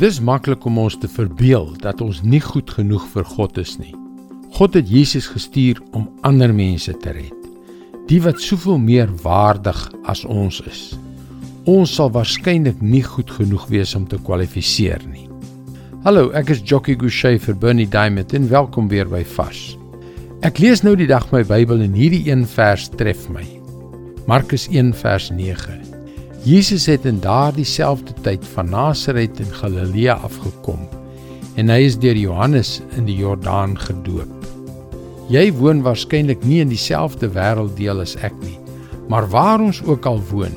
Dis maklik om ons te verbeel dat ons nie goed genoeg vir God is nie. God het Jesus gestuur om ander mense te red. Die wat soveel meer waardig as ons is. Ons sal waarskynlik nie goed genoeg wees om te kwalifiseer nie. Hallo, ek is Jockey Gouchee vir Bernie Diamond en welkom weer by Fas. Ek lees nou die dag my Bybel en hierdie een vers tref my. Markus 1 vers 9. Jesus het in daardie selfde tyd van Nasaret in Galilea afgekom en hy is deur Johannes in die Jordaan gedoop. Jy woon waarskynlik nie in dieselfde wêrelddeel as ek nie, maar waar ons ook al woon,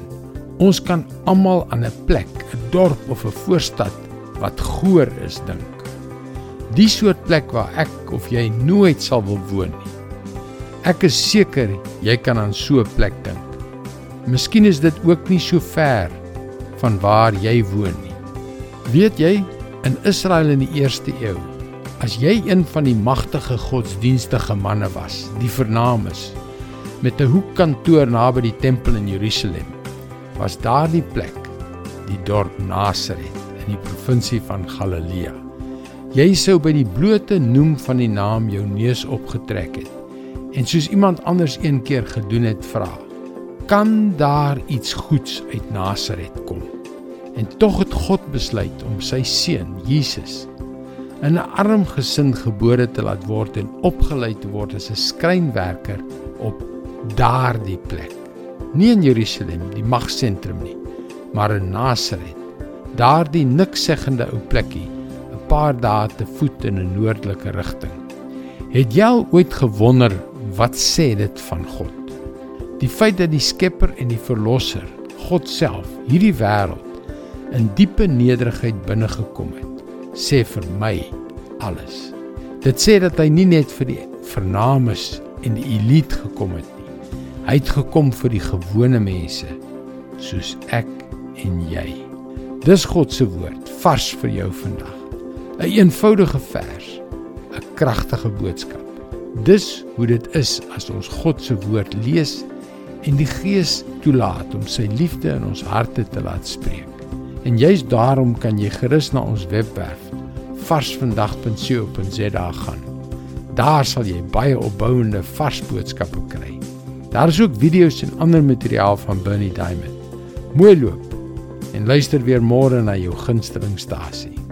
ons kan almal aan 'n plek, 'n dorp of 'n voorstad wat goor is dink. Die soort plek waar ek of jy nooit sal wil woon nie. Ek is seker jy kan aan so 'n plek dink. Miskien is dit ook nie so ver van waar jy woon nie. Weet jy, in Israel in die eerste eeu, as jy een van die magtige godsdienstige manne was, die vernames met 'n hoekkantoor naby die tempel in Jerusalem, was daardie plek die dorp Nasaret in die provinsie van Galilea. Jy sou by die blote noem van die naam jou neus opgetrek het en soos iemand anders een keer gedoen het vra: "Kan daar iets goeds uit Nasaret kom?" En tog het God besluit om sy seun Jesus in 'n arm gesin gebore te laat word en opgelei te word as 'n skrynwerker op daardie plek. Nie in Jerusalem, die magsentrum nie, maar in Nasaret. Daardie niksseggende ou plekkie, 'n paar dae te voet in 'n noordelike rigting. Het jy al ooit gewonder wat sê dit van God? Die feit dat die Skepper en die Verlosser, God self, hierdie wêreld in diepe nederigheid binne gekom het, sê vir my alles. Dit sê dat hy nie net vir die vernames en die elite gekom het nie. Hy het gekom vir die gewone mense soos ek en jy. Dis God se woord vars vir jou vandag. 'n Eenvoudige vers, 'n kragtige boodskap. Dis hoe dit is as ons God se woord lees en die Gees toelaat om sy liefde in ons harte te laat spreek. En juist daarom kan jy gerus na ons webwerf varsvandag.co.za gaan. Daar sal jy baie opbouende vars boodskappe kry. Daar is ook video's en ander materiaal van Bernie Diamond. Mooi loop en luister weer môre na jou gunstelingstasie.